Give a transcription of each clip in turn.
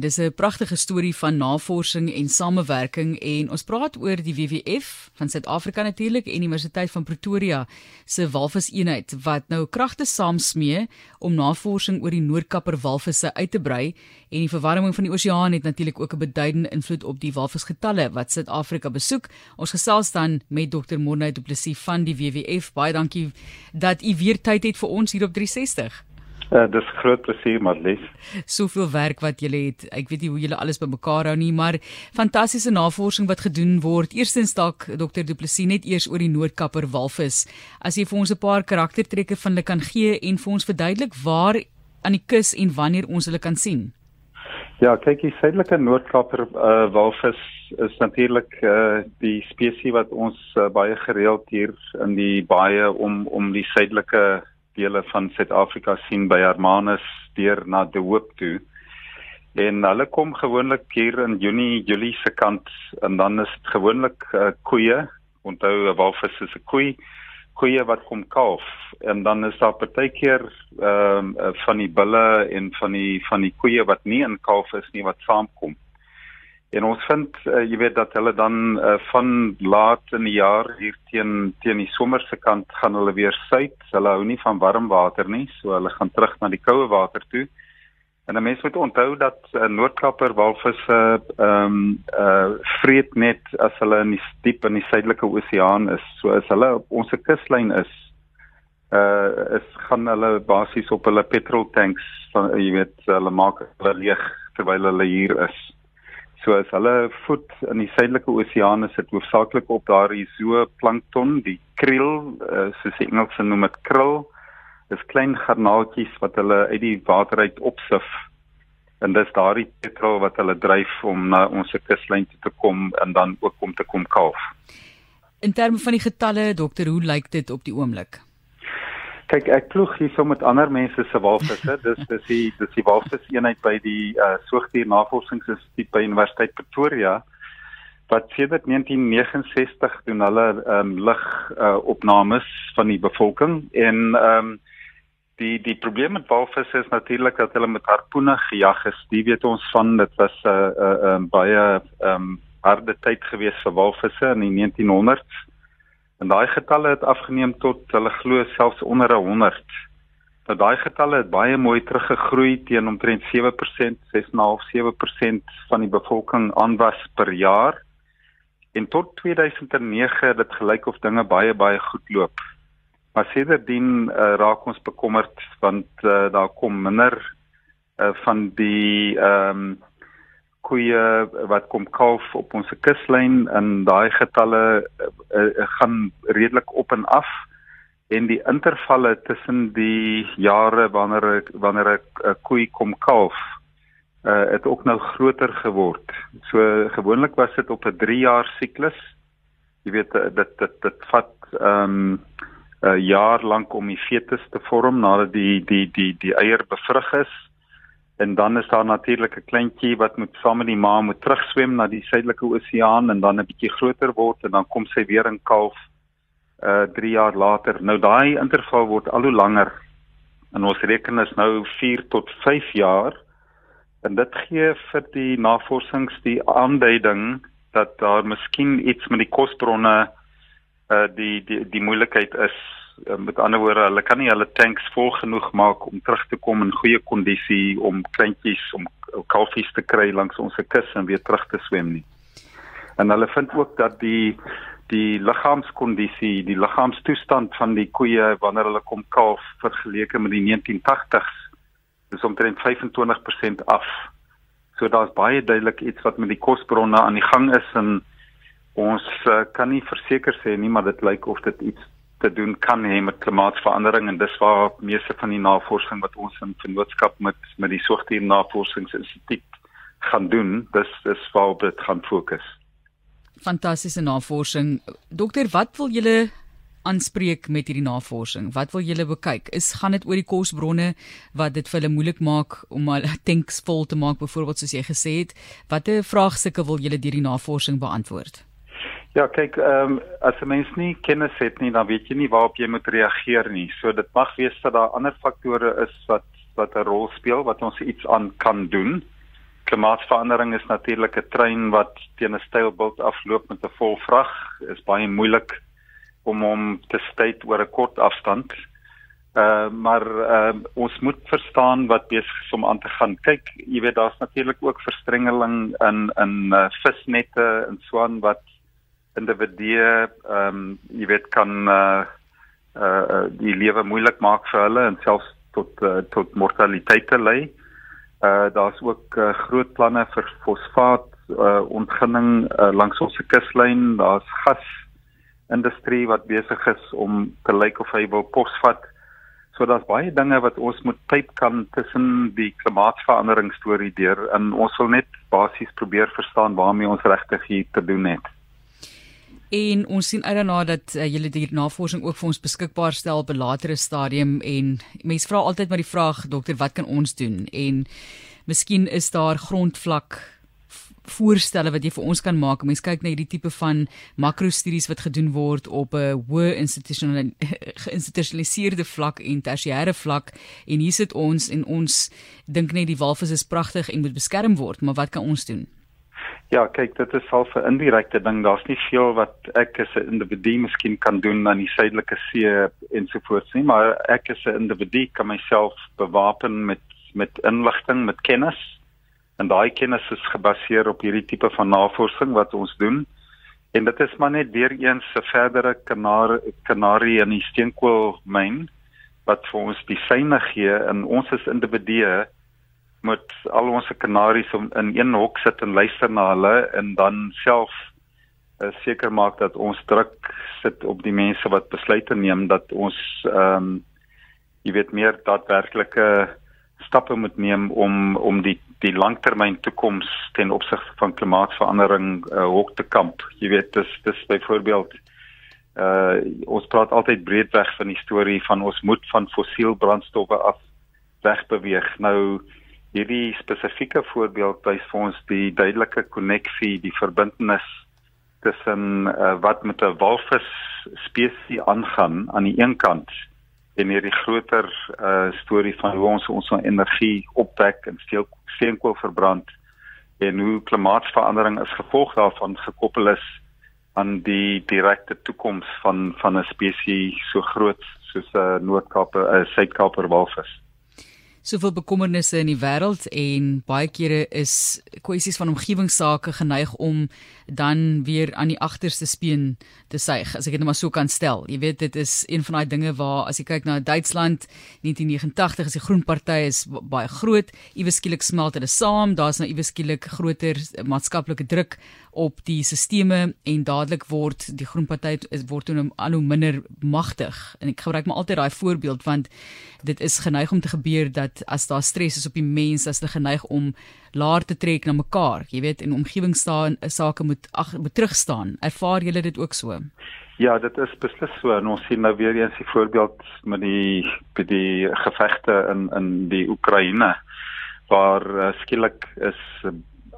Dis 'n pragtige storie van navorsing en samewerking en ons praat oor die WWF van Suid-Afrika natuurlik en Universiteit van Pretoria se walviseenheid wat nou kragte saamsmee om navorsing oor die Noordkapper walvisse uit te brei en die verwarming van die oseaan het natuurlik ook 'n beduidende invloed op die walvisgetalle wat Suid-Afrika besoek. Ons gesels dan met Dr. Morne Du Plessis van die WWF. Baie dankie dat u weer tyd het vir ons hier op 360. Uh, dis groot plesier Marlies. Soveel werk wat julle het. Ek weet nie hoe julle alles bymekaar hou nie, maar fantastiese navorsing wat gedoen word. Eerstens dalk Dr. Du Plessis net eers oor die Noordkapper walvis. As jy vir ons 'n paar karaktertrekke van hulle kan gee en vir ons verduidelik waar aan die kus en wanneer ons hulle kan sien. Ja, kyk, die suidelike Noordkapper uh, walvis is natuurlik uh, die spesies wat ons uh, baie gereeld hier in die baie om om die suidelike dele van Suid-Afrika sien by Hermanus deur na De Hoop toe. En hulle kom gewoonlik hier in Junie, Julie se kant en dan is dit gewoonlik uh, koeie. Onthou 'n walvis is 'n koei, koeie wat kom kalf en dan is daar partykeer ehm um, van die bulle en van die van die koeie wat nie in kalf is nie wat saamkom. En ons vind uh, jy weet dat hulle dan uh, van laat in die jaar hier teen teen die somerse kant gaan hulle weer suid. Hulle hou nie van warm water nie, so hulle gaan terug na die koue water toe. En 'n mens moet onthou dat uh, noordklapper walvisse ehm um, uh vreet net as hulle in die diep in die suidelike oseaan is. So as hulle op ons kuslyn is, uh is gaan hulle basies op hulle petrol tanks van jy weet hulle maak hulle leeg terwyl hulle hier is. So as hulle voet in die suidelike oseaan is dit hoofsaaklik op daardie zooplankton, die kriel, uh, soos die Engelse noem dit krill. Dis klein garnaaltjies wat hulle uit die water uit opsif. En dis daardie petrol wat hulle dryf om na ons kuslyn toe te kom en dan ook om te kom kalf. In terme van die getalle, dokter, hoe lyk dit op die oomblik? Kyk, ek ploeg hier so met ander mense se walvisse. Dis dis die dis die walviseenheid by die uh, Soogdier Navorsingsinstituut by Universiteit Pretoria wat sedert 1969 doen hulle ehm um, lig uh, opnames van die bevolking en ehm um, die die probleem met walvisse is natuurlik dat hulle met harpoene gejag is. Die weet ons van dit was 'n uh, 'n uh, uh, baie ehm um, harde tyd gewees vir walvisse in die 1900s En daai getalle het afgeneem tot hulle glo selfs onder 100. Nou daai getalle het baie mooi teruggegroei teen omtrent 7%, 6.5-7% van die bevolking aanwas per jaar. En tot 2009 het dit gelyk of dinge baie baie goed loop. Maar sedertdien uh, raak ons bekommerd want uh, daar kom minder uh, van die ehm um, koeie wat kom kalf op ons kuslyn en daai getalle uh, gaan redelik op en af en die intervalle tussen die jare wanneer wanneer 'n uh, koei kom kalf uh, het ook nou groter geword. So gewoonlik was dit op 'n 3 jaar siklus. Jy weet dit dit dit vat ehm um, 'n jaar lank om die fetus te vorm nadat die die die die eier bevrug is en dan is daar natuurlik 'n kleintjie wat moet saam met die ma moet terugswem na die suidelike oseaan en dan 'n bietjie groter word en dan kom sy weer in kalf uh 3 jaar later. Nou daai interval word al hoe langer. En ons reken is nou 4 tot 5 jaar. En dit gee vir die navorsings die aanduiding dat daar miskien iets met die kosbronne uh die die die moeilikheid is met ander woorde, hulle kan nie hulle tanks vol genoeg maak om terug te kom in goeie kondisie om kleintjies om kalfies te kry langs ons kus en weer terug te swem nie. En hulle vind ook dat die die liggaamskondisie, die liggaamstoestand van die koeie wanneer hulle kom kalf vergeleke met die 1980s is omtrent 25% af. So daar's baie duidelik iets wat met die kosbronne aan die gang is en ons uh, kan nie verseker sê nie, maar dit lyk of dit iets te doen kan hê met klimaatsverandering en dis waar meeste van die navorsing wat ons in vennootskap met met die Soogdier Navorsingsinstituut gaan doen, dis dis waar dit gaan fokus. Fantastiese navorsing. Dokter, wat wil julle aanspreek met hierdie navorsing? Wat wil julle bekyk? Is gaan dit oor die kosbronne wat dit vir hulle moeilik maak om hulle tanks vol te maak byvoorbeeld soos jy gesê het? Watter vraagstukke wil julle deur die navorsing beantwoord? Ja, kyk, ehm um, as 'n mens nie kennis het nie, dan weet jy nie waarop jy moet reageer nie. So dit mag wees dat daar ander faktore is wat wat 'n rol speel wat ons iets aan kan doen. klimaatsverandering is natuurlik 'n trein wat teen 'n styl bult afloop met 'n vol vrag. Is baie moeilik om hom te stuit oor 'n kort afstand. Uh maar uh ons moet verstaan wat besig is om aan te gaan. Kyk, jy weet daar's natuurlik ook verstrengeling in in uh, visnette en swaan wat individue ehm um, jy weet kan uh uh die lewe moeilik maak vir hulle en selfs tot uh, tot mortaliteit te lei. Uh daar's ook uh, groot planne vir fosfaat uh ontginning uh, langs ons kuslyn. Daar's gas industrie wat besig is om te lyk of hy wil posvat. So daar's baie dinge wat ons moet pyp kan tussen die klimaatsverandering storie deur en ons wil net basies probeer verstaan waarmee ons regtig hier te doen het en ons sien uit daarna dat uh, julle die navorsing ook vir ons beskikbaar stel op 'n latere stadium en mense vra altyd maar die vraag dokter wat kan ons doen en miskien is daar grondvlak voorstelle wat jy vir ons kan maak. Mense kyk na hierdie tipe van makrostudies wat gedoen word op 'n hoë institusionaliseerde vlak en tersiêre vlak en hier sit ons en ons dink net die walvis is pragtig en moet beskerm word, maar wat kan ons doen? Ja, kyk, dit is al 'n indirekte ding. Daar's nie veel wat ek as 'n individu miskien kan doen aan die suidelike see ensovoorts nie, maar ek as 'n individu kan myself bewapen met met inligting, met kennis. En daai kennis is gebaseer op hierdie tipe van navorsing wat ons doen. En dit is maar net weer eens 'n verdere kanarie kanarie in die steenkoolmyn wat vir ons die syne gee in ons as individue moet al ons kanaries in een hok sit en luister na hulle en dan self uh, seker maak dat ons druk sit op die mense wat besluite neem dat ons ehm um, jy weet meer daadwerklike stappe moet neem om om die die langtermyn toekoms ten opsigte van klimaatsverandering uh, hok te kamp. Jy weet dis dis byvoorbeeld uh ons praat altyd breedweg van die storie van ons moet van fossiel brandstowwe af wegbeweeg. Nou hierdie spesifieke voorbeeld wys vir ons die duidelike koneksie, die verbintenis tussen uh, wat met 'n walvis spesies aangaan aan die een kant en hierdie groter uh, storie van hoe ons ons energie opwek en steel steenkool verbrand en hoe klimaatsverandering as gevolg daarvan gekoppel is aan die direkte toekoms van van 'n spesies so groot soos 'n uh, Noord-Kaap, 'n uh, Suid-Kaap walvis soveel bekommernisse in die wêreld en baie kere is kwessies van omgewingsake geneig om dan weer aan die agterste speen te suig as ek dit net maar so kan stel. Jy weet dit is een van daai dinge waar as jy kyk na Duitsland 1989 as die Groen Party is baie groot, iewes skielik smelt hulle saam, daar's nou iewes skielik groter maatskaplike druk op die sisteme en dadelik word die Groen Party word toe al hoe minder magtig. En ek gebruik maar altyd daai voorbeeld want dit is geneig om te gebeur dat as daar stres is op die mens, as hulle geneig om laer te trek na mekaar, jy weet, en omgewing staan sake moet ag moet terugstaan. Ervaar julle dit ook so? Ja, dit is beslis so en ons sien nou weer eens die voorbeeld met die met die gevegte in in die Oekraïne waar uh, skielik is uh,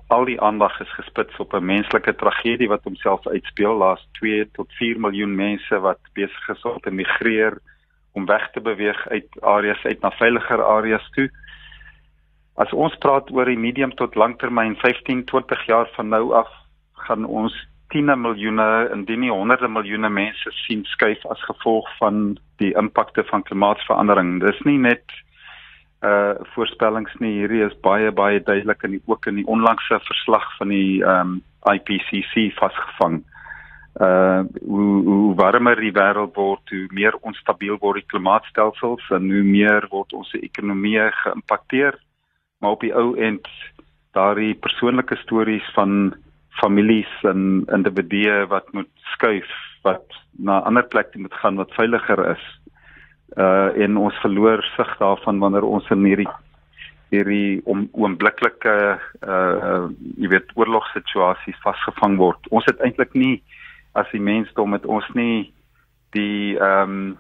al die aandag is gespits op 'n menslike tragedie wat homself uitspeel. Laas 2 tot 4 miljoen mense wat besig is om te migreer om weg te beweeg uit areas uit na veiliger areas toe. As ons praat oor die medium tot langtermyn 15, 20 jaar van nou af, gaan ons 10 miljoene indien nie honderde miljoene mense sien skuif as gevolg van die impakte van klimaatsverandering. Dis nie net uh voorspellings nie hierdie is baie baie duidelik in die ook in die onlangse verslag van die um IPCC vasgevang. Uh hoe hoe warmer die wêreld word, hoe meer onstabiel word die klimaatstelsels en hoe meer word ons ekonomie geïmpakteer. Maar op die ou end daardie persoonlike stories van families en individue wat moet skuif, wat na 'n ander plek moet gaan wat veiliger is uh en ons verloor sig daarvan wanneer ons in hierdie hierdie om oombliklike uh, uh jy weet oorlogssituasies vasgevang word. Ons het eintlik nie as die mensdom met ons nie die ehm um,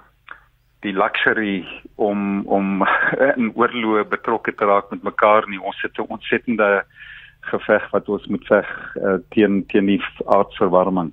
die luxury om om in oorloë betrokke te raak met mekaar nie. Ons het 'n ontsettende geveg wat ons moet veg uh, teen teen die aardverwarming.